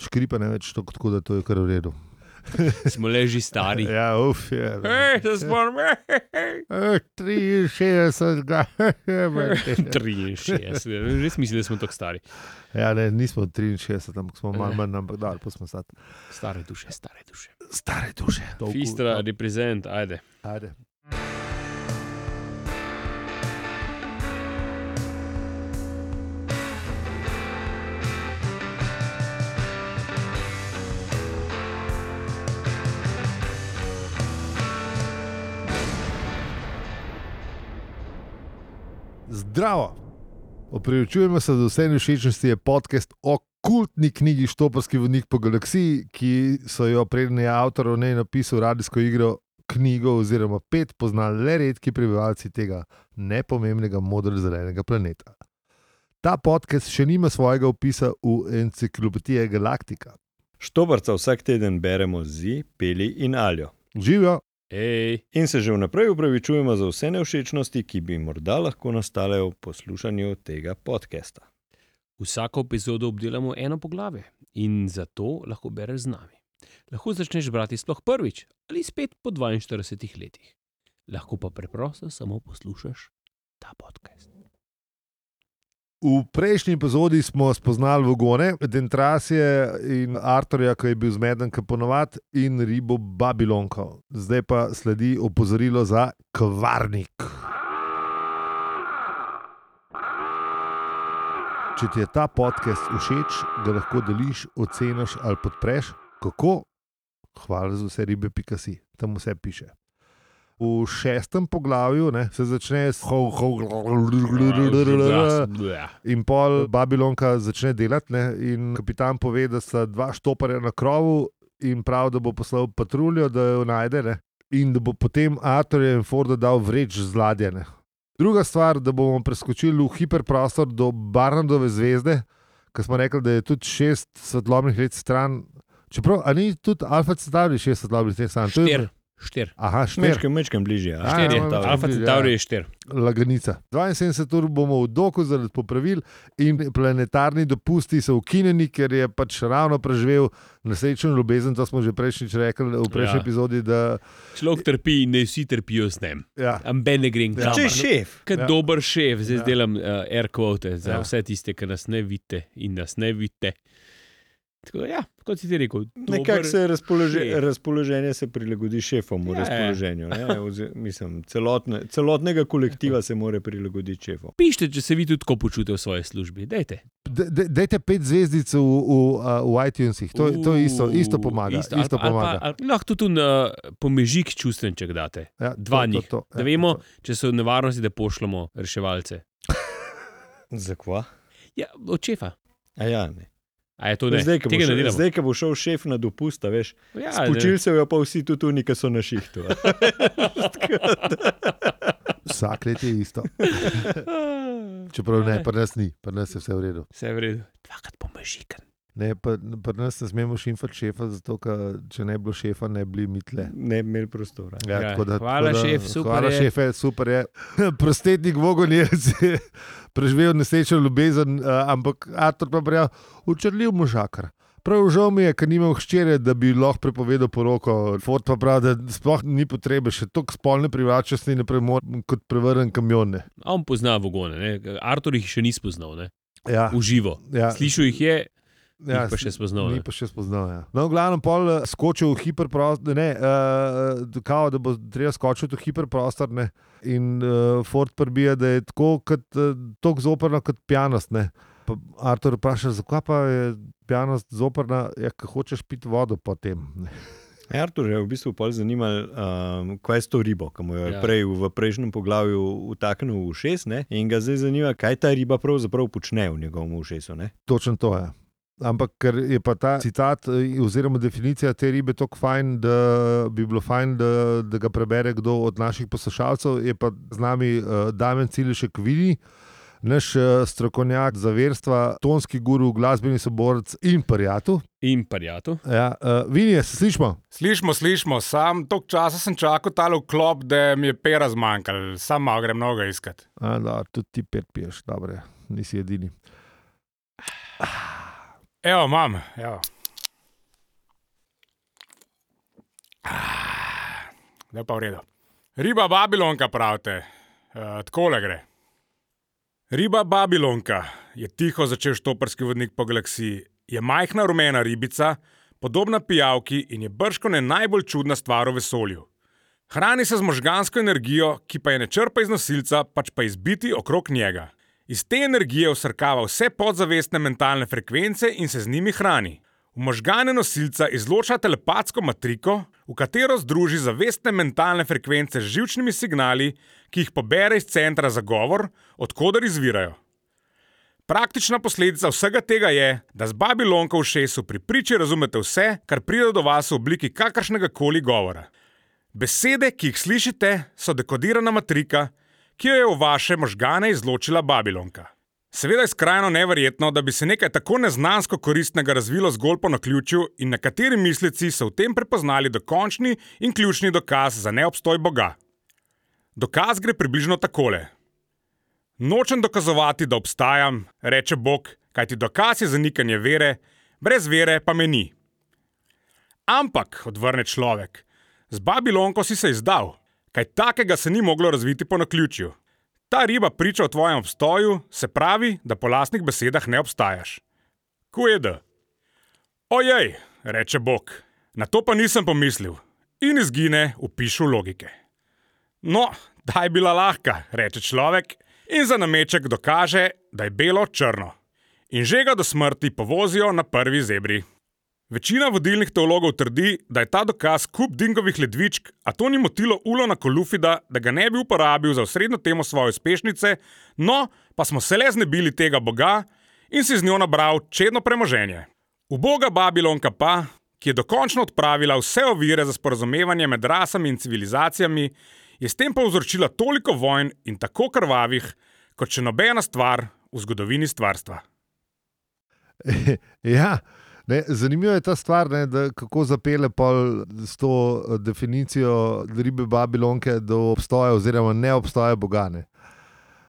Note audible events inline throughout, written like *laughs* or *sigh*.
škripa ne več tako, tako da to je kar v redu. *laughs* Smo leži stari. Ja, uf, je. Hej, se spomnim. Eh, 63, ga. 63. Res mislim, da smo tako stari. Ja, ne, nismo 63, ampak smo malo manj, ampak da, pa smo stati. Stare duše, stare duše. Stare duše. Fistra, reprezent, ajde. Ajde. Zdravo! Opravičujemo se za vse všečnosti, je podcast o kultni knjigi Štoparski vodnik po galaksiji, ki so jo prednji avtor o njej napisal radijsko igro knjigo oziroma pet poznali le redki prebivalci tega nepomembnega modro-zelenega planeta. Ta podcast še nima svojega opisa v enciklopediji Galaktika. Štobarca vsak teden beremo z, peli in aljo. Živijo, In se že vnaprej upravičujemo za vse nevšečnosti, ki bi morda lahko nastale v poslušanju tega podcasta. vsako epizodo obdelamo eno poglavje in zato lahko bereš z nami. Lahko začneš brati sploh prvič ali spet po 42 letih. Lahko pa preprosto samo poslušaš ta podcast. V prejšnji epizodi smo spoznali vogone, Dentrasije in Arturja, ki je bil zmeden, kot ponovadi, in ribo Babilonko. Zdaj pa sledi opozorilo za kvarnik. Če ti je ta podcast všeč, ga lahko deliš, oceniš ali podpreš. Kako? Hvala za vse ribe, pika si, tam vse piše. V šestem poglavju ne, se začne s ho, ho, In pol Babilonka začne delati, ne, in kapitan pove, da sta dva štoparja na krovu in prav, da bo poslal patruljo, da jo najde, ne, in da bo potem Arturja in Forda dal vreč z ladje. Ne. Druga stvar, da bomo preskočili v hiperprostor do Barnardove zvezde, ker smo rekli, da je tudi šest svetlobnih let stran. Čeprav, a ni tudi Alfa Centauri šest svetlobnih let stran? To je- Štir, štir. Aha, štir. Mečkem, mečkem bližje. A, Štir je, ja, ja, Alfa ja. Centauri je štir. Laganica. 72 ur bomo v doku zaradi popravil, in planetarni dopusti so ukinjeni, ker je pač ravno preživel nesrečno ljubezen. To smo že prejšnjič rekli v prejšnji Ja. epizodi. Da, Človek trpi in ne vsi trpijo z njim. ja, Amben ne grem Ja. Če je šef, Kot Ja. dober šef, zdaj Ja. delam uh, air quote za ja. vse tiste, ki nas ne vidite in nas ne vidite. Tako, ja, kot si ti rekel, nekako se razpolože, šef. razpoloženje se prilagodi šefom v Ja, ja. razpoloženju. ne. Mislim, celotne, celotnega kolektiva se mora prilagoditi šefu. Pišite, če se vi tudi tako počutite v svoji službi. Dajte. de- de- Dajte pet zvezdic v, v, v iTunesih, to, to isto, isto pomaga. Isto, isto ali, pomaga. Ali, pa, ali, lahko tudi uh, pomežik čustvenček date. ja, dva njih. to, Da vemo, če so v nevarnosti, da pošljemo reševalce. *laughs* Zakva? Ja, od šefa. A ja, ne. A je to ne? Zdaj, ko bo, Tega ne šel, delamo. zdaj, ko bo šel šef na dopust, a veš, Ja, spočil se jo pa vsi tudi oni, ki so na šihtu. *laughs* Vsak let je isto. *laughs* Čeprav ne, pri nas ni, pri nas je vse v redu. Vse je v redu. Dvakrat pomežikan. Ne, pa, pri nas ne smemo šimfati šefa, zato ker če ne bi bilo šefa, ne bi bili mi tle. Ne bi imeli prostora. Ja, Ja, tako da, hvala, da, šef, super Hvala, je. šefe, super je. *laughs* Prostetnik Vogon je *laughs* preživel nesrečo ljubezen, ampak Artur pa pravi, učrljiv možakar. Prav žal mi je, ker nimam hčere, da bi lahko prepovedal poroko. Ford pa pravi, da sploh ni potrebe, še toliko spolne privlačnosti ne premore kot prevrnen kamion. on pozna vogone, ne? Artur jih še ni spoznal, ne? Ja, v živo. ja, Slišal jih je, ja, pa še spoznal. Ni pa še spoznal. Ja. No, v glavnem, pol eh, skočil v hiperprostor, ne, uh, kao, da bo treba skočiti v hiperprostor. Ne, in uh, Ford prbija, da je tako, kot, uh, tako zoprno kot pijanost. Ne. Pa Artur vpraša, zakaj pa je pijanost zoprna, ja, ko hočeš piti vodo potem. Ne. Artur je v bistvu pol zanimal, um, kaj je s to ribo, ki mu jo je Ja. ja. prej v prejšnjem poglavju utaknil v ušes, ne? in ga zdaj zanima, kaj ta riba pravzaprav počne v njegovem ušesu. Ne? Točno to je. Ampak ker je pa ta citat eh, oziroma definicija te ribe tako fajn, da bi bilo fajn, da, da ga prebere kdo od naših poslušalcev, je pa z nami uh, Damien Cilišek Vili, naš uh, strokovnjak za verstva, tonski guru, glasbeni soborc in prijatelj. In parjatu. Ja, uh, Vini, se slišmo? Slišmo, slišmo, sam toliko časa sem čakal ta vklop, da mi je pera zmanjkalo, sam malo grem mnogo iskat. A, da, tudi ti pet piješ, dobro, nisi edini. Evo, imam. Evo. Ah, da pa v redu. Riba Babilonka pravite, uh, takole gre. Riba Babilonka je tiho začel štoparski vodnik po galaksiji. Je majhna rumena ribica, podobna pijavki in je brškone najbolj čudna stvar v vesolju. Hrani se z možgansko energijo, ki pa je ne črpa iz nosilca, pač pa izbiti okrog njega. Iz te energije usrkava vse podzavestne mentalne frekvence in se z njimi hrani. V možgane nosilca izloča telepatsko matriko, v katero združi zavestne mentalne frekvence z živčnimi signali, ki jih pobere iz centra za govor, odkudar izvirajo. Praktična posledica vsega tega je, da z Babilonko v šesu pri priči razumete vse, kar pride do vas v obliki kakršnega koli govora. Besede, ki jih slišite, so dekodirana matrika, ki jo je v vaše možgane izločila Babilonka. Seveda je skrajno neverjetno, da bi se nekaj tako neznansko koristnega razvilo zgolj po naključju in nekateri mislici so v tem prepoznali dokončni in ključni dokaz za neobstoj Boga. Dokaz gre približno takole. Nočem dokazovati, da obstajam, reče Bog, kajti dokaz je zanikanje vere, brez vere pa me ni. Ampak, odvrne človek, z Babilonko si se izdal, kaj takega se ni moglo razviti po naključju. Ta riba priča o tvojem obstoju, se pravi, da po lastnih besedah ne obstajaš. Kujeda. Ojej, reče Bog, na to pa nisem pomislil in izgine v pišu logike. No, da je bila lahka, reče človek in za nameček dokaže, da je belo črno. In že ga do smrti povozijo na prvi zebri. Večina vodilnih teologov trdi, da je ta dokaz kup dingovih ledvičk, a to ni motilo Ulona Kolufida, da ga ne bi uporabil za osrednjo temo svoje uspešnice, no, pa smo se le znebili tega boga in si z njo nabral čedno premoženje. Uboga Babilonka pa, ki je dokončno odpravila vse ovire za sporazumevanje med rasami in civilizacijami, je s tem povzročila toliko vojn in tako krvavih, kot še nobena stvar v zgodovini stvarstva. *laughs* ja, ne, zanimiva je ta stvar, ne, da kako zapele pol s to eh, definicijo ribe Babilonke do obstoja oziroma ne obstoja bogane.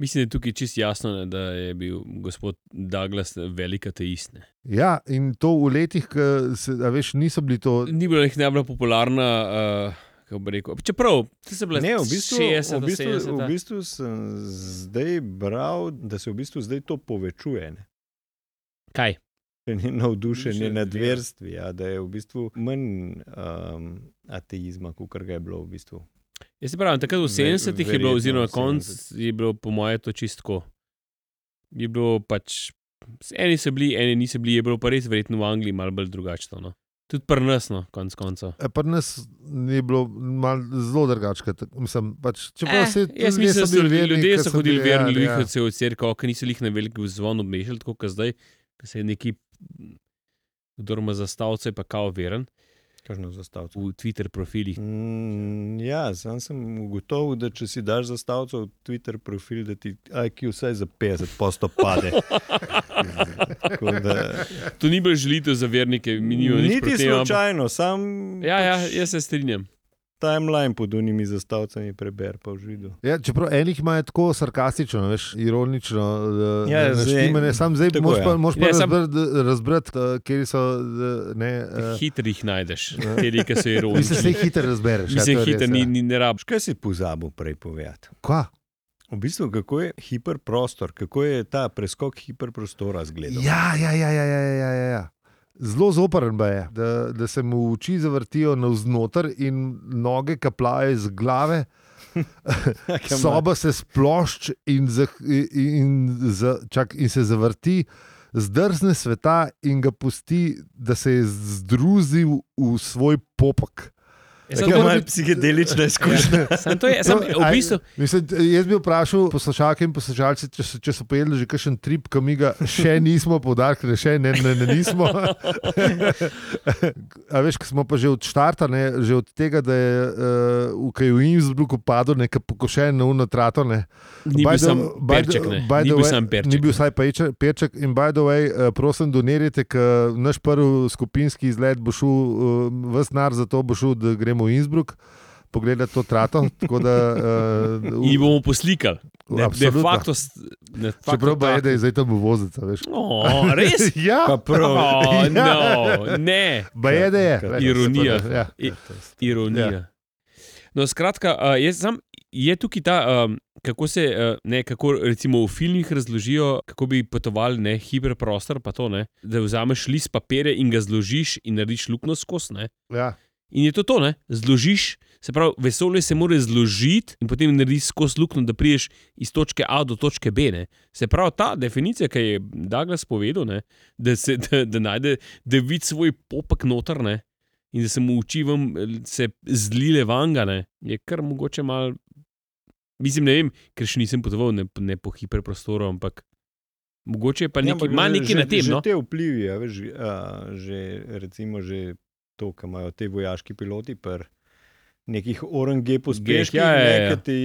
Mislim, da je tukaj čist jasno, ne, da je bil gospod Douglas velik ateist. Ne. Ja, in to v letih, ki se, a veš, niso bili to. Ni bila nek najbolj popularna. Uh, kako bi rekel. Čeprav se bile Ne, v bistvu, 60, v, bistvu, 70. v bistvu sem zdaj bral, da se v bistvu zdaj to povečuje. Ne? Kaj? *laughs* Navdušenje Navdušenje nad verstvi, ja, da je v bistvu manj um, ateizma, kot ga je bilo v bistvu. Jaz se pravim, takrat v Ve- 70-ih je bilo, oziroma konc 70. je bilo, po mojem, to čistko. Je bilo pač, eni so bili, eni niso bili, je bilo pa res verjetno v Angliji malo bolj drugačno. No. Tudi prnasno, konc koncev. E, Pri nas ni bilo mal, zelo drugače. Mislim, pač, čeprav se Eh, jaz mislim, da so ljudje, ljudje so hodili verni, ljudi kot se v cerkev, ki niso jih na velik zvon obmešali, tako kot zdaj, ko se je neki, kdo ima zastavce, pa kao veren Kažno zastavco. v Twitter profilih. Mm, ja, sam sem ugotovil, da če si daš zastavco v Twitter profil, da ti IQ vsaj za 50 posto pade. *laughs* Tako da, To ni bilo želitev za vernike, mi nimamo nič niti proti temu, ampak- slučajno, sam Ja, ja, pač jaz se strinjam. Timeline pod unimi zastavcami preber pa v židu. Ja, čeprav enih imajo tako sarkastično, veš, ironično, Ja, ja, zdaj- naštimane. Sam zdaj tako, moš ja. pa, moš pa Ne, sam- razbrati, razbrat, kje so. eh, Ne, eh, Hitro jih najdeš, te, ki so ironični. Mislim, se jih hitro razbereš. ja, Mislim, to je hiter, res, ni, ja. ni ne rabiš. Kaj si pozabil prej povedati? Kva? V bistvu, kako je hiperprostor, kako je ta preskok hiperprostora zgledal. Ja, ja, ja, ja, ja, ja, ja, ja. Zelo zoprn je, da, da se mu oči zavrtijo navznoter in noge kaplajo iz glave, *laughs* soba se splošč in, za, in, za, čak, in se zavrti, zdrzne sveta in ga pusti, da se je zdruzil v svoj popek. Tako sem malo psihedelična izkušnja. Sam to je, sam, No, v aj, bistvu, Mislim, jaz bi vprašal poslušalke in poslušalce, če, so- če so pojedli že kakšen trip, ki mi ga še nismo podarili, še ne, ne, ne nismo. *laughs* A veš, ko smo pa že od štarta, ne, že od tega, da je uh, v, Innsbrucku padel nekaj pokošen na uno trato. Ne. ni By bil the- sam perček, ne. by Ni bil way- sam Ni perček. bil vsaj peček, perček. In by the way, uh, prosim, donirajte, ker naš prvi skupinski izlet bo šel, uh, ves nar za to bo šel, da gremo v Innsbruck. pogledati to trato. Da, uh, In bomo poslikali. Ne, de facto, de facto Čeprav pa je, da je zdaj tam vozica. Veš. O, res? *laughs* ja, Pa prav. Oh, *laughs* Ja. no, ne, pa je, da je. Ironija. da, Ja. I- ironija. No, skratka, jaz sam, je tukaj ta, um, kako se, ne, kako recimo v filmih razložijo, kako bi potovali ne, hiperprostor, pa to, ne, da vzameš list papirja in ga zložiš in narediš luknjo skozi. Ja. In je to to, ne? zložiš, se pravi, vesolje se mora zložiti in potem narediš skozi luknjo, da priješ iz točke A do točke B. Ne? Se pravi, ta definicija, ki je Douglas povedal, ne? da, se, da, da najde, da vidi svoj popek noter ne? in da se mu uči vam, se zlile vanga, ne? je kar mogoče mal. Mislim, ne vem, ker še nisem potoval ne, ne po hiperprostoru, ampak mogoče je pa Ja, nekaj, ampak ima že- nekaj na tem. Že No? te vplivi, a, veš, a, že, recimo, že to, kar imajo ti vojaški piloti. Pr, Nekih orange pospeških, ja, ja, ja. ja, ki ti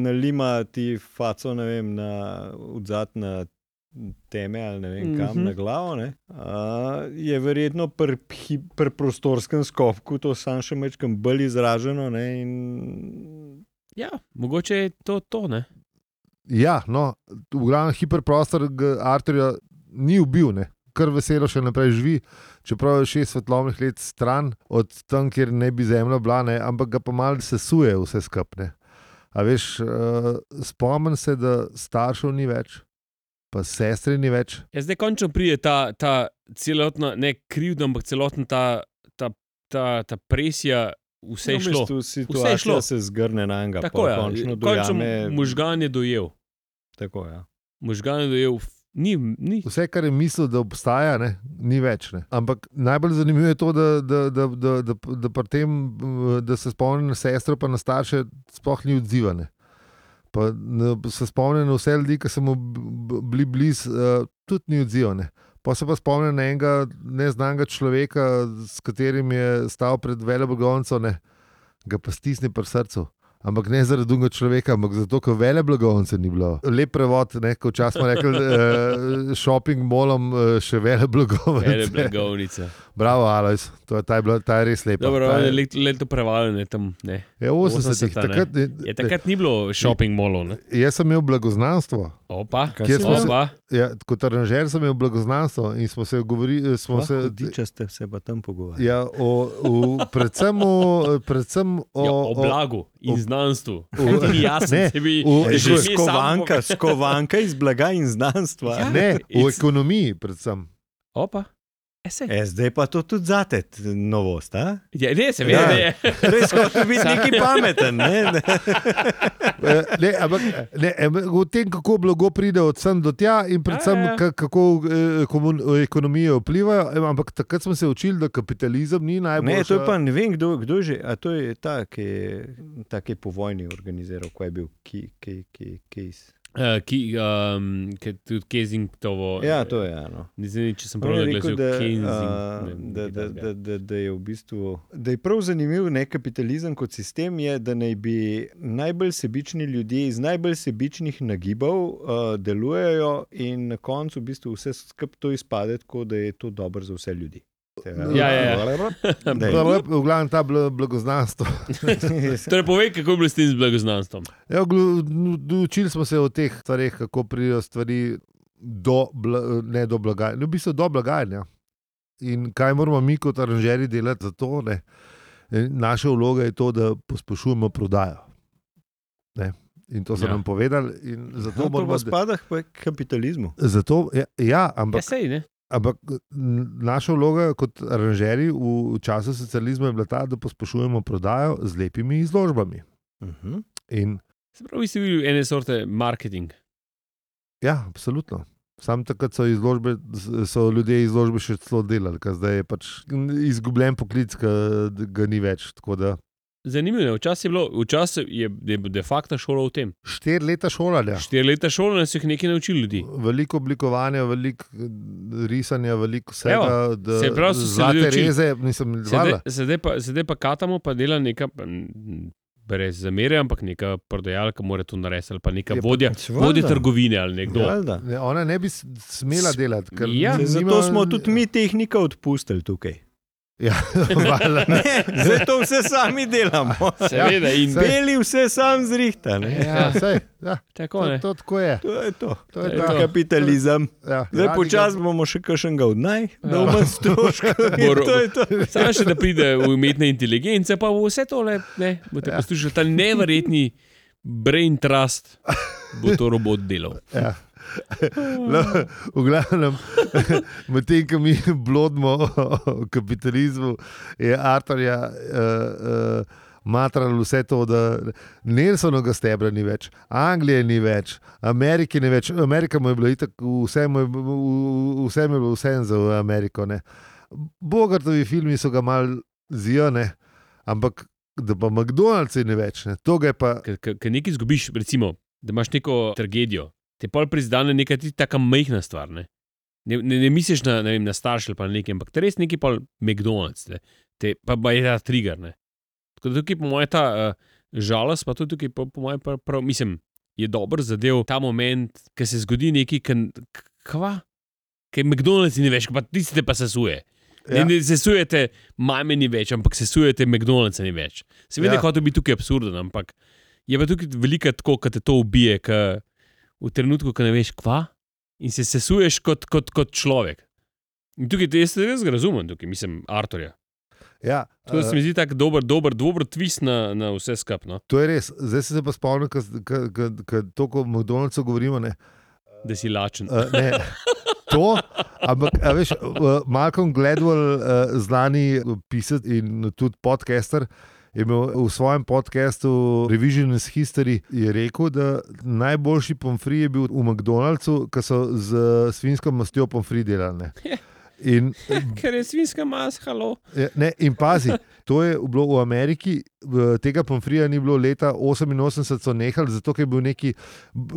nalima ti faco, ne vem, na odzad na teme ali ne vem kam, Mhm. na glavo. ne. A, je verjetno pri pri prostorskem skopku to sam še mečkam bolj izraženo. Ne, in, Ja, mogoče je to to. Ne? Ja, no, v glavnem hiperprostor Arturja ni ubil, ne. Kar veselo še naprej živi, čeprav je šest svetlobnih let stran od tam, kjer ne bi zemlja bila, ne, ampak ga pa malo sesuje vse skupne. A veš, uh, spomnim se, da staršev ni več, pa sestre ni več. Ja, zdaj končno pride ta, ta celotna, ne krivda, ampak celotna ta, ta, ta, ta presija, vse je v šlo. Vse je šlo. se zgrne na enega. Tako je, končno končno dojame. možgan je dojel. Tako, ja. Možgan je dojel, ni, ni. Vse, kar je mislil, da obstaja, ne, ni več. Ne. Ampak najbolj zanimivo je to, da, da, da, da, da, da, tem, da se spomni na sestro, pa na starše, sploh ni odzivane. Pa na- se spomni na vse ljudi, ki so mu bili blizu, uh, tudi ni odzivane. Pa se pa spomni na enega neznanega človeka, s katerim je stal pred veleblagovnico, ne, ga pa stisne pri srcu. Ampak ne zaradi drugega človeka, ampak zato, ker vele blagovnice ni bilo. Lep prevod, ne, ko včasih smo rekli, uh, *laughs* shopping molom uh, še vele blagovnice. blagovnice. Bravo, Alois, to je, ta, je bila, ta je res lepa. Dobro, Ta je let, leto prevaljanje tam. Ne. je 80-ih. 80-ta, ne. Takrat, Je takrat ni bilo shopping molov. ne. jaz sem imel blagoznanstvo. Opa, Kaj Kje si smo imel? se- opa. Ja, kot aranžer sem imel blagoznanstvo in smo se govorili. Smo se, Če ste se pa tam pogovarjali. ja, o, o, predvsem o, predvsem o, Ja, o o, blagu in o- znanstvu. o- *laughs* jasno, ne, bi o- že samo skovanka, skovanka iz blaga in znanstva. Ja. ne, o ekonomiji, predvsem. Opa, e. E, zdaj pa to tudi zate, t- novost. a? Ja, ne, se vidi, Ja. da je. *laughs* Res hoče biti Sam- neki pameten. Ne? *laughs* Eh, Ne, ampak ne, o tem, kako blago pride od sem do tja, in predvsem, Ja, ja, ja. ka- kako eh, komun- ekonomije vplivajo. Em, Ampak takrat smo se učili, da kapitalizem ni najbolj. Ne, to je pa ne vem, kdo, kdo že. A to je ta, ki je, ta, ki je po vojni organiziral, ko je bil ki, ki, ki, Case. Uh, ki, um, ki tudi Kensingtovo. Ja, to je eno. Ne vem, če sem On prav je naglasil, rekel, da, Kensing. a, ne vem, da, da, da, da, da je v bistvu. Da je prav zanimiv ne kapitalizem kot sistem, je, da naj bi najbolj sebični ljudje iz najbolj sebičnih nagibov uh, delujejo, in na koncu v bistvu vse skupaj to izpade, tako da je to dobro za vse ljudi. Ja, ja, ja. *laughs* Daj. V glavnem ta bla- blagoznanstvo. *laughs* Torej, povej, kako je bilo s tem blagoznanstvom. Ja, učili smo se o teh stvareh, kako pridejo stvari do, ne do blagajne, v bistvu do blagajne. In kaj moramo mi kot aranžeri delati za to? Ne? Naša vloga je to, da pospešujemo prodajo. Ne? In to so Ja. ja. nam povedali. in Zato To moramo pa spada k kapitalizmu. Zato, ja, ja, Ja, ampak, sej, ne. Ampak naša vloga kot aranžeri v, času socializma je bila ta, da pospešujemo prodajo z lepimi izložbami. Uh -huh. In Se pravi, si videl ene sorte marketing. Ja, absolutno. Sam takrat so, izložbe, so ljudje izložbe še celo delali, zdaj je pač izgubljen poklic, ki ga ni več. Tako da Zanimivo je, včasih je bilo, včasih je de, de facto šola v tem. štiri leta šolanja, Štiri leta šolanja so jih nekaj naučili ljudi. veliko oblikovanja, veliko eh, risanja, veliko vsega. Evo, da- se pravi, so se zlate ljudje reze, nisem videl. sedaj, pa, sedaj pa katamo, pa dela neka, brez zamere, ampak neka prodajalka mora to narediti, ali pa neka Je pa- vodja, Seveda. vodja trgovine ali nekdo. Valjda. Ne, ona ne bi smela delati. Ker Ja. nima- Zato smo tudi mi tehnika odpustili tukaj. Ja, *laughs* valjda. Zdaj to vse sami delamo. *laughs* Seveda, in saj- Beli vse sam zrihta. ne. ja, sej, ja, tako to, ne. to tako je. To je to. To je To je ta- to. Kapitalizem. Ja, Zdaj počasi bomo še kakšnega od naj, da Ja. bomo manj stroškov. in Bo- To je to. Samo še da pride umetna inteligenca, pa bo vse tole, ne, boste Ja. poslušali ta neverjetni brain trust, bo to robot delal. Ja. *laughs* No, v glavnem, *laughs* medtem ko mi blodimo o *laughs* kapitalizmu, je Arturja uh, uh, matral vse to, da Nelsonovega stebra ni več, Anglije ni več, Amerike ni več. Amerika mu je bila itak, vse mu je, vse mu je bilo vse za Ameriko. Ne. Bogartovi filmi so ga mal zijane, ampak da pa McDonald's ni več, ne. to je pa. Ker nekaj izgubiš, recimo, da imaš neko tragedijo, te pol prizadene neka ti taka majhna stvar. Ne, ne, ne, ne misliš na, ne vem, na starše ali pa nekaj, ampak te res neki pol McDonald's, ne, te, pa, pa je ta trigger. Ne. Tako da tukaj po mojem ta uh, žalost, pa tudi tukaj po, po mojem prav, prav, mislim, je dober zadev ta moment, ko se zgodi nekaj, k- k- kva. Ker McDonald's ni več, pa tiste pa sesuje. Ja. Ja. Ne, ne sesujete mame ni več, ampak sesujete McDonald's ni več. Seveda, Ja. ja. hoče biti tukaj absurden, ampak je pa tukaj velika tako, da te to ubije, k, v trenutku, ko ne veš, kva, in se sesuješ kot, kot, kot človek. In tukaj te jaz res razumem, tukaj mislim Arturja. Ja, To se mi zdi tako dober, dober, dober twist na, na vse skupno, To je res. Zdaj se pa spomnim, da to, ko o McDonald'su govorimo. Ne, da si lačen. uh, ne, to, ampak a veš, uh, Malcolm Gladwell, uh, znani pisatelj in tudi podcaster. Je imel v svojem podkastu Revisionist History rekel, da najboljši pomfri je bil v McDonald'su, ki so z svinjsko mastjo pomfri delali. ne. *laughs* In Ker je svinska mas, halo. Ja, Ne, in pazi, to je bilo v Ameriki, tega pomfrija ni bilo leta 88, so nehali, zato je bil neki,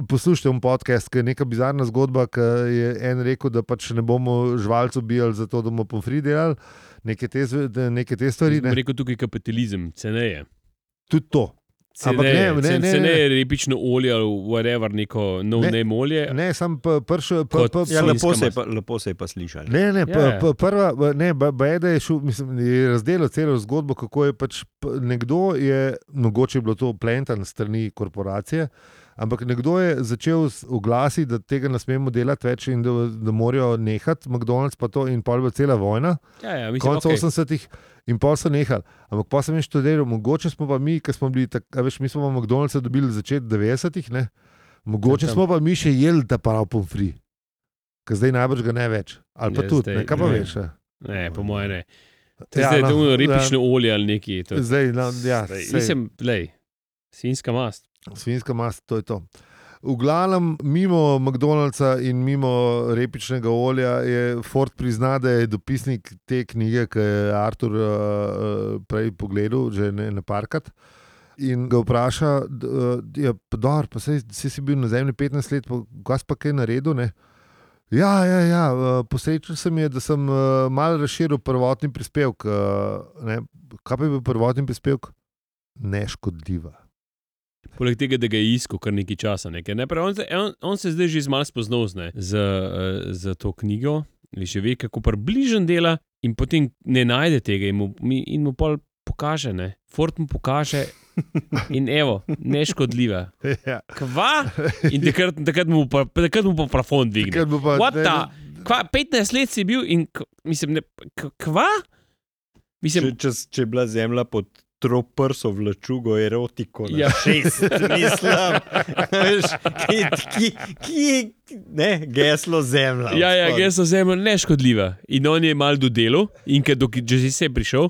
poslušajte, un podcast, ki je neka bizarna zgodba, ki je en rekel, da pač ne bomo živalcev ubijali, zato da bomo pomfri delali, neke te, neke te stvari. Ne. Rekel tukaj kapitalizem, ceneje. Tudi to. Ceneje, ne, ne, ne. ceneje repično olje ali whatever, neko no Ne, name olje. Ne, sam prši. Kot Ja, Svinjska lepo, se pa, lepo se je pa slišali. Ne, ne, Ja, pa, ja. pa, prva, ne, ba- Bajeda je, šel, mislim, je razdelil celo zgodbo, kako je pač nekdo, je, mogoče je bilo to plentan strani korporacije, ampak nekdo je začel s- oglasiti, da tega ne smemo delati več in da, da morajo nehati, McDonald's pa to in pol bo cela vojna, Ja, ja, mislim, konec okay. 80-ih. In pol so nehali. Ampak pa sem študiral, mogoče smo pa mi, ki smo bili tako, veš, mi smo pa McDonald'sa dobili začetek 90-ih, ne? mogoče Ja, tam. smo pa mi še jedli ta prav pomfri, ker zdaj najbrž ga ne več. Ali pa Ja, tudi, zdaj ne, kaj pa ne. veš. a? Ne, po mojem ne. To Ja, je zdaj no, to ja. repično olje ali neki. To. Zdaj, no, ja, Zdaj, Mislim, lej, svinska mast. Svinjska mast, to je to. V glavnem, mimo McDonald'sa in mimo repičnega olja je Ford prizna, da je dopisnik te knjige, ki je Artur uh, prej pogledal, že ne, ne parkat. In ga vpraša, da je dobro, pa saj, saj si bil na zemlji 15 let, pa si pa kaj naredil. Ne? Ja, ja, ja posrečil sem je, da sem uh, malo razširil prvotni prispevek. Uh, kaj pa je bil prvotni prispevek? Neškodljiva. Poleg tega, da ga je iskal kar nekaj časa. Nekaj. Ne, prav, on, se, on, on se zdaj že zmal spoznal z, z, eh, z to knjigo, že ve, kako približen dela, in potem ne najde tega in mu, in mu pol pokaže. Ne. Ford mu pokaže. *laughs* In evo, neškodljiva. ja. Kva? In takrat, takrat mu pa, takrat mu pa plafon dvigne. Pa, ne, Kva, 15 let si bil in mislim, ne, kva? Če, Mislim, če, če je bila zemlja pod troprso vlačugo erotiko, na Ja. šest, mislim, *laughs* veš, ki, ki, ki, ne, geslo zemlja. ja, ja, gesso zemlja neškodljiva. In on je mal dodelal, in ker že si se prišel,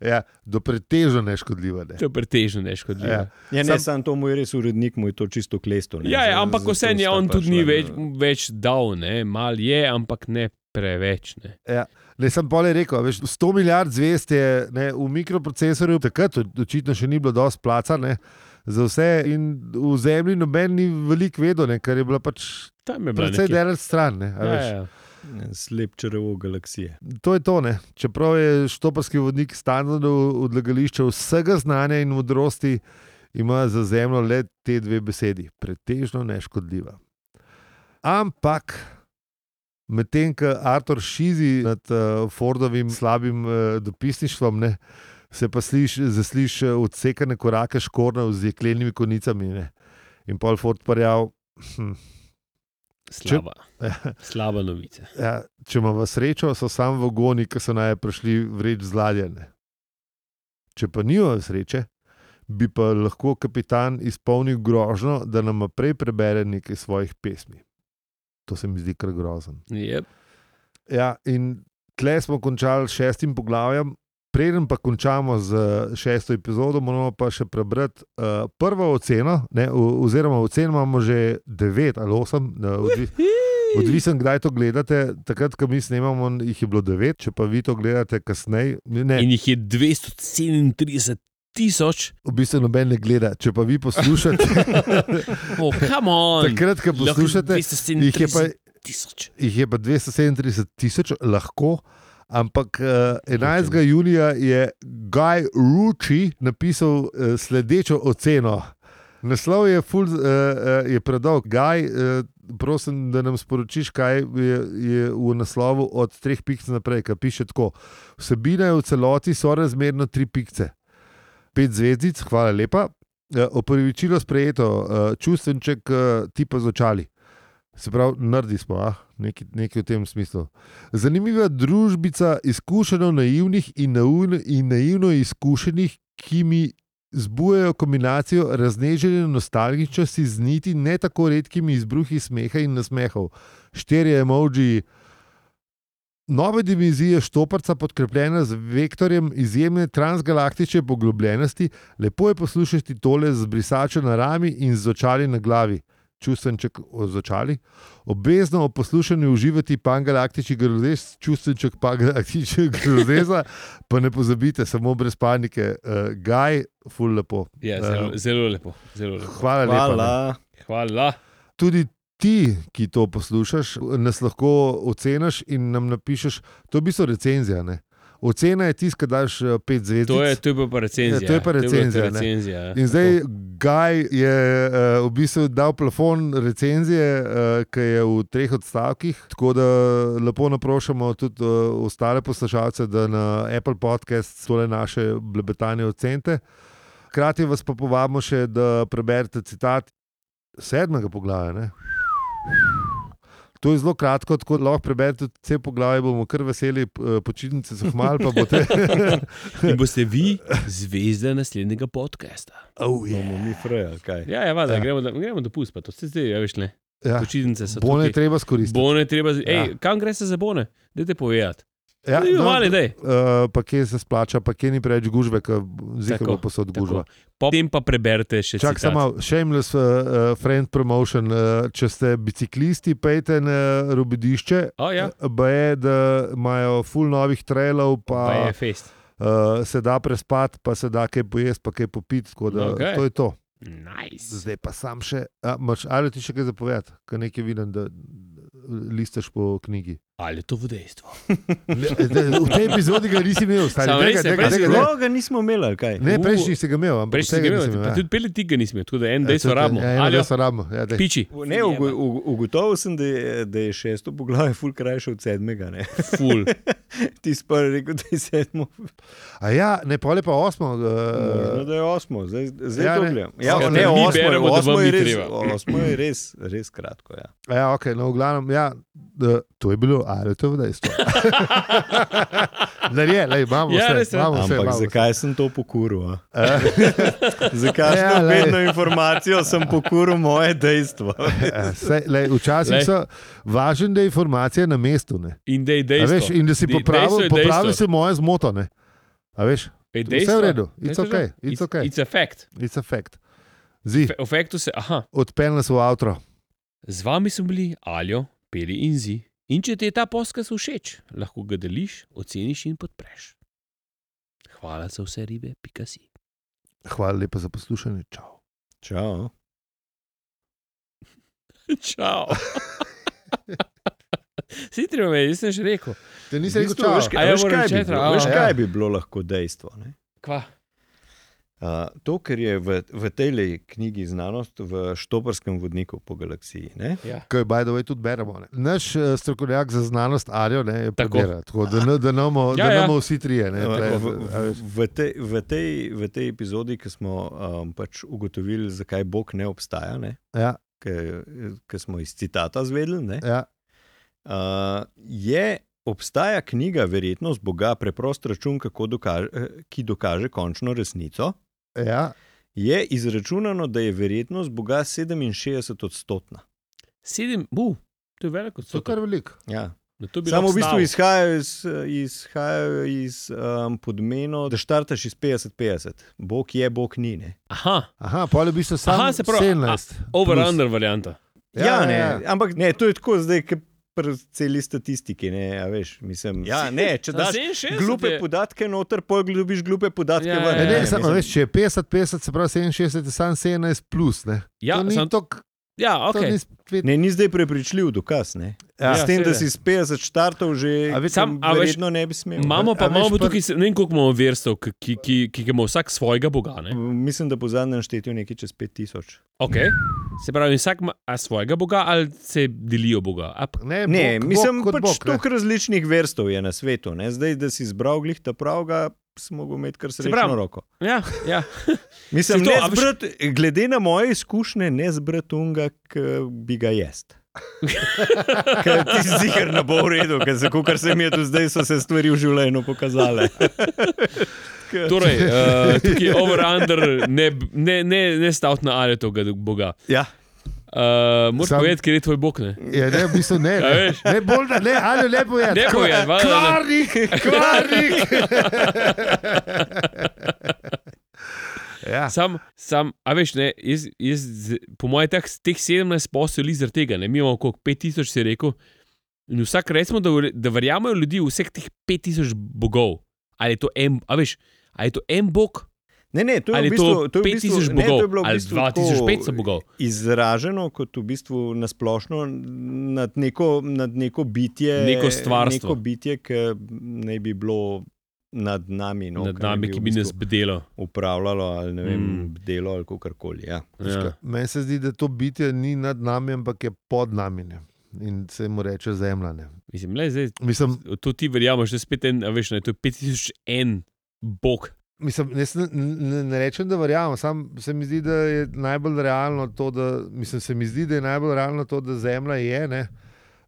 ja, do pretežno neškodljiva. Ne. je pretežno neškodljivo. Ja. Ja. Ne, Sam- sam to mu je res urednik, mu je to čisto klesto. ne, Ja, ja, ampak vse je on pač tudi ni šla več, več dal, ne? mal je, ampak ne preveč. Ne? Ja. Ne, sem pa le rekel, veš, 100 milijard zvest je ne, v mikroprocesorju, takrat očitno še ni bilo dosti placa ne, za vse, in v zemlji noben ni veliko vedel, ne, ker je bila pač Tam je bilo precej nekaj. daleč stran. Ne, a Ja, veš. ja. Slep črevo galaksije. To je to, ne. čeprav je štoparski vodnik standardov odlagališča vsega znanja in modrosti, ima za zemljo le te dve besedi: pretežno neškodljiva. Ampak medtem ko Artur šizi nad uh, Fordovim slabim uh, dopisništvom, ne, se pa sliš, zasliš eh, odsekane korake škornjev z jeklenimi konicami. Ne. In pol Ford parjal. Hm, Slaba, slaba novica. ja, če imamo srečo, so samo vagoni, ki so naj prišli vreč zladjene. Če pa nimajo sreče, bi pa lahko kapitan izpolnil grožnjo, da nam prej prebere nekaj svojih pesmi. To se mi zdi kar grozen. Yep. Ja, in tle smo končali s šestim poglavjem. Preden pa končamo z šesto epizodo, moramo pa še prebrati uh, prvo oceno, ne, oziroma oceno imamo že devet ali osem, ne, odvi, odvisen, kdaj to gledate. Takrat, ko mi snemamo, jih je bilo devet, če pa vi to gledate kasneje, ne, In jih je 237 tisoč, v bistvu noben ne gleda. Če pa vi poslušate, *laughs* oh, come on. takrat, ko poslušate, jih je pa 237 tisoč. jih je pa 237 tisoč, lahko. Ampak uh, 11. junija je Guy Ruči napisal uh, sledečo oceno. Naslov je, ful, uh, uh, je predolg. Guy, uh, prosim, da nam sporočiš, kaj je, je v naslovu od treh pic naprej, ki piše tako. Vsebina je v celoti sorazmerno tri pice. Pet zvezdic, hvala lepa. Uh, Opravičilo sprejeto, uh, čustvenček uh, tipa z očali. Se pravi, naredi smo, ah? nekaj, nekaj v tem smislu. Zanimiva družbica izkušeno naivnih in naivno, in naivno izkušenih, ki mi zbujajo kombinacijo raznežene nostalgičnosti z niti ne tako redkimi izbruhi smeha in nasmehov. Štirje emoji. Nove dimenzije štoparca, podkrepljena z vektorjem izjemne transgalaktične poglobljenosti, lepo je poslušati tole z brisačem na rami in z očali na glavi. Čustvenček z očali. Obvezno ob poslušanju uživati pangalaktični grozes, čustvenček pangalaktičnega *laughs* grozeza, pa ne pozabite, samo brez panike. Uh, Gaj, ful lepo. Ja, zelo, zelo lepo. Zelo lepo. Hvala, lepa. ne. Hvala. Hvala. Tudi ti, ki to poslušaš, nas lahko oceniš in nam napišeš, to je v bistvu recenzija. Ne? Ocena je tiska, da daš eh, pet zvezdic. To je, to je pa pa recenzija. Ja, to je pa recenzija, ne. recenzija ja. In zdaj Gaj je uh, v bistvu dal plafon recenzije, uh, ki je v treh odstavkih. Tako da lepo naprošamo tudi uh, ostale poslušalce, da na Apple Podcast tole naše blebetanje ocenite. Hkrati vas pa povabimo še, da preberete citat sedmega poglavja. Ne? To je zelo kratko, tako da lahko preberete tudi vse poglavje, bomo kar veseli, eh, počitnice so hmal, pa boste. In boste vi zvezda naslednjega podcasta. oh, Bomo mi freja, kaj. Ja, ja, vada, Ja. gremo, gremo dopust, pa to se zdaj, ja, veš ne. ja. Počitnice so Bone je tukaj. treba skoristiti. Bone treba, z- ej, Ja. kam greš za bone? Dajte povedati. Ja, Ja, mali, uh, pa kje se splača, pa kje ni preveč gužve, Tako, bo posod gužva. Potem pa preberite še Čak citat. samo shameless uh, uh, friend promotion. Uh, če ste biciklisti, pejte na rubidišče. O, ja. Ba je, da imajo full novih trailov, Pa pa je fest. uh, se da prespati, pa se da kaj pojesti, pa kaj popiti. Da Okej. to je to. Nice. Zdaj pa sam še, a, moč, ali ti še kaj zapovedati, ker nekaj vidim, da listaš po knjigi. Ali je to v dejstvu? Ne, ne, V tej epizodi ga nisi imel, stari. Tega- tega- tega- ga- ne. No, ga nismo imeli, kaj. Ne, prejšnji si ga imel, ampak Prej si tega ga imel, imel, pa ja. tudi peli ti ga nismo imeli, tako da en Ja, dejstvo rabimo. Ja, Ali dejstvo rabimo. Ja, daj. piči. Ne, ugo- ugo- ugotovil sem, da je, da je šesto poglavje ful krajše od sedmega. Ne? Ful. *laughs* Ti si prvi rekel, da je sedmo. A ja, ne, pol je pa osmo. Možno, Uh, da je osmo, zdaj, zdaj ja, ja, ne. gledam. Ja, Skratka, ne, mi osmo, je- beremo, osmo je res, osmo je res, res kratko. Ja. ja, ok, no, v glavnem, ja, to je bilo, ali to je dejstvo. *laughs* Ne, je, lej, imamo Ja, vse. res je. imamo vse, Ampak imamo vse. zakaj sem to pokuril? a? Eh, *laughs* Zakaj Ja, sem vedno informacijo, sem pokuril moje dejstvo? *laughs* sej, lej, Včasih Lej. so važne, da je informacija na mestu. Ne. In da je A dejstvo. Veš, in da si popravil, je popravil si moje zmoto. Ne. A veš, Ej, vse dejstvo. v redu, it's je okay, it's okay. It's a fact. it's a fact. Zi, Fe- se, aha, odpeljal sem v avto. z vami so bili Aljo, Peli in Zi. In če ti je ta podcast všeč, lahko ga deliš, oceniš in podpreš. Hvala za vse ribe, pika si. Hvala lepa za poslušanje. Čau. Čau. *laughs* Čau. *laughs* Sitri me, jaz sem že rekel. Te nisem rekel čau. veš, kaj- ja, veš, kaj bi bilo- a, Veš, ja. kaj bi bilo lahko dejstvo? Ne? Kva? Uh, to, kar je v, v tej knjigi znanost, v Štoparskem vodniku po galaksiji. Ne? Ja. Kaj by the way tudi beremo. Ne. Naš uh, strokovnjak za znanost, Arjo, ne, je Tako. prebira, tako da, ne- da namo Ja, ja, ja. ja. vsi trije. Ne, V, tle, v, a v, veš. v, tej, v, tej, v tej epizodi, ki smo um, pač ugotovili, zakaj Bog ne obstaja, ne? ja, ki smo iz citata zvedeli, ne? ja. Uh, je, obstaja knjiga Verjetnost Boga, preprost račun, kako dokaže, eh, ki dokaže končno resnico. Ja. Je izračunano, da je verjetnost Boga 67 odstotna. Sedem, bu, to je veliko To je odstotek. kar veliko. Ja. Na to bi Samo lahko v bistvu znal. izhajajo iz, izhajajo iz um, podmena, da štartaš iz 50-50. Bog je, Bog ni. Ne? Aha, Aha, pol je v bistvu samo Aha, se pravi, 17. over-under varianta. Ja, ja, ne, ampak ne, to je tako zdaj, kot pri celi statistiki. Ne, a veš, mislim, ja, ne, če daš 67 glupe je- podatke noter, pol dobiš glupe podatke Ja, ven. Ne, ja, ne, ja, samo, mislim- veš, če je 50-50, se pravi 67, je samo 17 plus. Ne. Ja, to ni sam- tok, Ja, to ok. ni spet. Ne, ni zdaj prepričljiv dokaz. Ne? Ja, S tem, da seveda. si z 50 štartov že A veš, sam- veš, verjetno ne bi smel. Imamo pa, veš, imamo pa pa- tukaj, ne vem, koliko imamo verstev, ki, ki, ki, ki ima vsak svojega boga. Ne? Mislim, da po zadnjem štetju nekaj čez 5000. Okay. Se pravi, vsak ima a svojega boga ali se delijo boga. A, Ne, Ne, bog, mislim, bog kot pač bog, ne. toliko različnih verstov je na svetu. Ne? Zdaj, da si izbral glih ta pravga, smo mogli imeti kar srečno roko. ja, ja. *laughs* Mislim, to, zbrat, glede na moje izkušnje, ne zbrati unga, ki bi ga jest. *laughs* Ker ti si ziger ne bo v redu, ker se, kar se mi je tu zdaj, so se stvari v življenju pokazale. *laughs* Torej, uh, tukaj over-under, ne, ne, ne, ne stavt na ali tega boga. Ja, Uh, Moraš Sam- povedati, ker je tvoj bog. Ne? Ja, ne, v bistvu ne. *laughs* Ne, ne bolj, da ne, ali lepo je. Ne povedati, da- Kvarnik, kvarnik. *laughs* ja. Sam, sam, a veš, ne, jaz, jaz, po mojem, teh, teh 17 posel je zaradi tega, ne, mi imamo okrog 5000, si rekel. In vsak recimo, da, da verjamejo ljudi v vseh teh 5000 bogov. Ali je to en, a veš, ali je to en bog, ne, ne, to je ali v to bistvu, to je v 5000 bistvu, ne, to bogov, je bilo v ali bistvu 2500 tako bogov. Izraženo kot v bistvu nasplošno nad neko, nad neko bitje, Neko stvarstvo. neko bitje, ki naj bi bilo nad nami. No, Nad nami, bi ki v bi nas bedelo. upravljalo ali ne vem, Mm. mm. delo ali karkoli. Ja. Ja. Meni se zdi, da to bitje ni nad nami, ampak je pod nami. Ne. In se mu reče zemlja. Ne. Mislim, le, zdaj, Mislim, to ti verjameš, da je spet en, a veš, ne, to je 5001 bog. Mislim, ne, ne, ne rečem, da verjamem, samo se mi zdi, da je najbolj realno to, da, mislim, se mi zdi, da je najbolj realno to, da Zemlja je. Ne?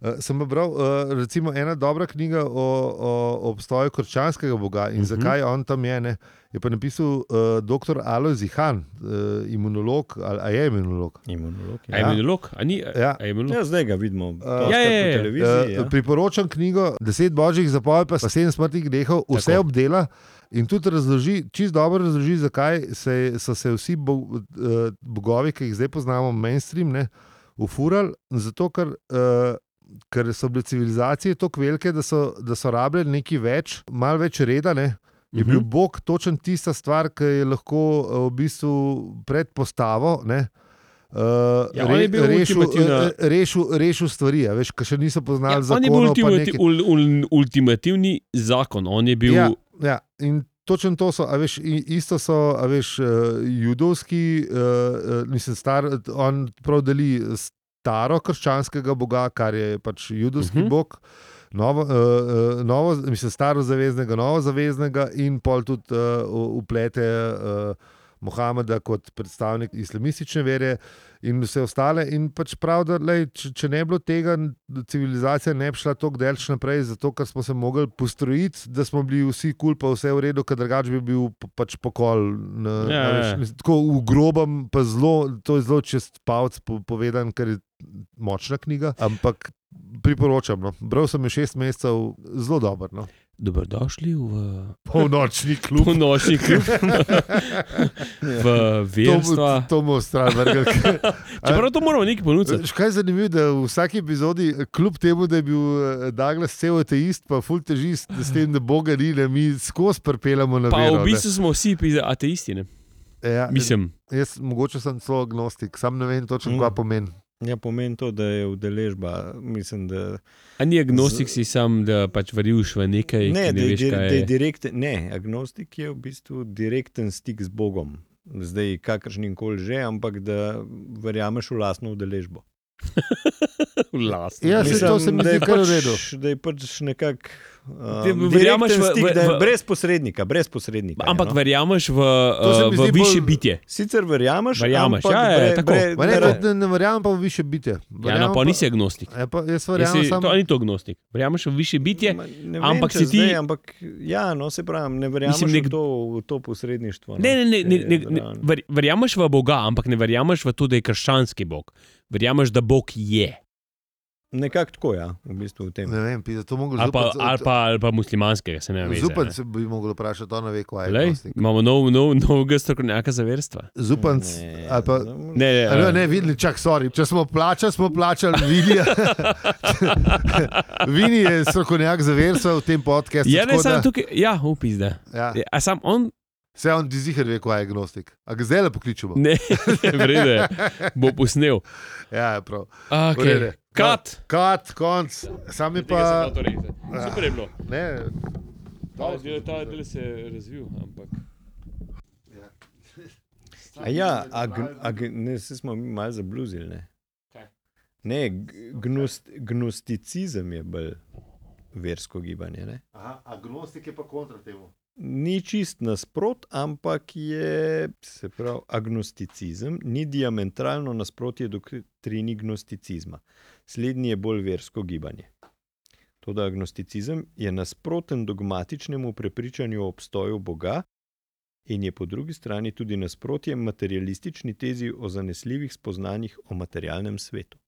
Uh, sem pa bral, uh, recimo, ena dobra knjiga o, o, o obstoju krščanskega boga in uh Mhm. -huh. zakaj on tam je. Ne? Je pa napisal uh, dr. Alois Zihan, uh, imunolog, ali a je imunolog. Imunolog, A ja. je imunolog? A ni? Ja. A je imunolog? Ja, zdaj ga vidimo. Uh, ja. Po televiziji. Uh, ja. priporočam knjigo Deset božjih zapovedi, pa sedem smrtnih grehov, vse Tako. obdela in tudi razloži, čist dobro razloži, zakaj se, so se vsi bo, uh, bogovi, ki jih zdaj poznamo, mainstream, ne, ufurali. Zato, ker, uh, ker so bile civilizacije tako velike, da so, da so rabljali nekaj več, malo več reda. Ne. Je bil Mhm. Bog točen tista stvar, ki je lahko uh, v bistvu predpostavo. Ne, Uh, Ja, bil rešil, ultimativna- eh, rešil, rešil stvari, a veš, ki še niso Ja, poznali on je bil ultimati, ul, ul, ultimativni zakon. On je bil. Ja, ja, in točno to so, a veš, isto so, a veš, uh, judovski, uh, uh, mislim, star, on prav deli staro krščanskega boga, kar je pač judovski uh Mhm. -huh. bog. Novo, uh, uh, novo, mislim, staro zaveznega, novo zaveznega, in pol tudi uh, uplete uh, Mohameda kot predstavnik islamistične vere, in vse ostale. In pač prav, da lej, če, če ne bi bilo tega, civilizacija ne bi šla tako daleč naprej, zato ker smo se mogli postrojiti, da smo bili vsi kul, cool, pa vse v redu, ker drugače bi bil pa- pač pokol. Na, Ja, a veš, ja. mislim, tako v grobem, pa zelo, to je zelo čez palc po, povedan, ker je močna knjiga. Ampak priporočam. No. Bral sem jo šest mesecev, zelo dober. No. Dobrodošli v Polnočni klub. polnočni klub, *laughs* v verstva. to bomo stran vrgli. *laughs* Čeprav to moramo nekaj ponuditi. Še Kaj je zanimivo, da v vsaki epizodi, kljub temu, da je bil eh, Douglas cel ateist, pa ful težist, s tem, da Boga ni, ne, mi skozi prpelamo na Pa vero. v bistvu smo vsi ateisti. Ne? ne. ja, Mislim, Jaz mogoče sem celo agnostik, sam ne vem točno, Mm. kaj pomeni. Ja, pomeni to, da je udeležba. Mislim, da, A ni agnostik si sam, da pač veriš v nekaj, ne, ki da, ne je, veš, dir- kaj da je direkten, ne, agnostik je v bistvu direkten stik z Bogom. Zdaj, kakršnim koli že, ampak da verjameš v lastno udeležbo. *laughs* Lastno. Ja, saj to se mi da zdi kar v pač- redu. Da je pač nekako. Um, verjameš v- stik, v- da je v- brez posrednika, brez posrednika. je, Ampak no. verjameš v, uh, v zdi višje bolj- bitje. Sicer verjameš, Verjameš, ampak ja, ja, bre- tako. bre- Ne, bre- ne, ne verjamem pa v više bitje. Ja, no, Verjamem pa nisi agnostik. Ja, pa, jaz Jesi, verjamem samo. to ni to agnostik. Verjameš v višje bitje, Ma, vem, ampak si ti- Zdaj, ampak, ja, no, se pravi, ne verjameš Mislim, nek- v, to, v to posredništvo. No, Ne, ne, ne, ne, je ne, ne ver- verjameš v Boga, ampak ne verjameš v to, da je krščanski Bog. Verjameš, da Bog je. Nekako tako, ja, v bistvu v tem. Ne vem, pisa, to mogo Ali pa, ali pa, ali pa muslimanskega, se ne vem. Zupan se bi mogel vprašati, on ne ve, kaj je. Lej, imamo nov, nov, novega strokovnjaka za verstva. Zupanc, Ne, ali pa. Ne, ne, Ali, ne, videli, čak, sorry. Če smo plačali, smo plačali Vinija. *laughs* Vini je strokovnjak za verstvo v tem podkastu. Ja, ne, da- tukaj, ja, upis da. Ja, A sam on, Vse on ti zihar ve, kaj je agnostik. A ga zdaj le pokličemo. ne, *laughs* vrede, bo posnel. Ja, prav. V redu. Kat. Kat, konc. Sam je pa. Super je bilo. Ne, Ta del, ta del se je razvil, ampak. A ja, a, a, ne, se smo malo zabluzili. Ne, Kaj? ne gnost, gnosticizem je bolj versko gibanje. Ne? Aha, agnostik je pa kontra temu. Ni čist nasprot, ampak je, se pravi, agnosticizem ni diametralno nasprotje doktrini gnosticizma. Slednji je bolj versko gibanje. Toda agnosticizem je nasproten dogmatičnemu prepričanju o obstoju Boga in je po drugi strani tudi nasprotje materialistični tezi o zanesljivih spoznanjih o materialnem svetu.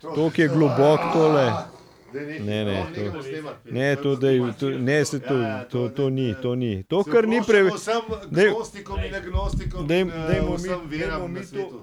To, ki je globok tole. Ne, ne, to- Ne, to, da je, to, ne, se to, to, to ni, to ni. To, kar ni preveč. Dej- agnostikom in agnostikom, Dej- in, eh, dajmo mi- vsem dajmo veram mi na to- svetu.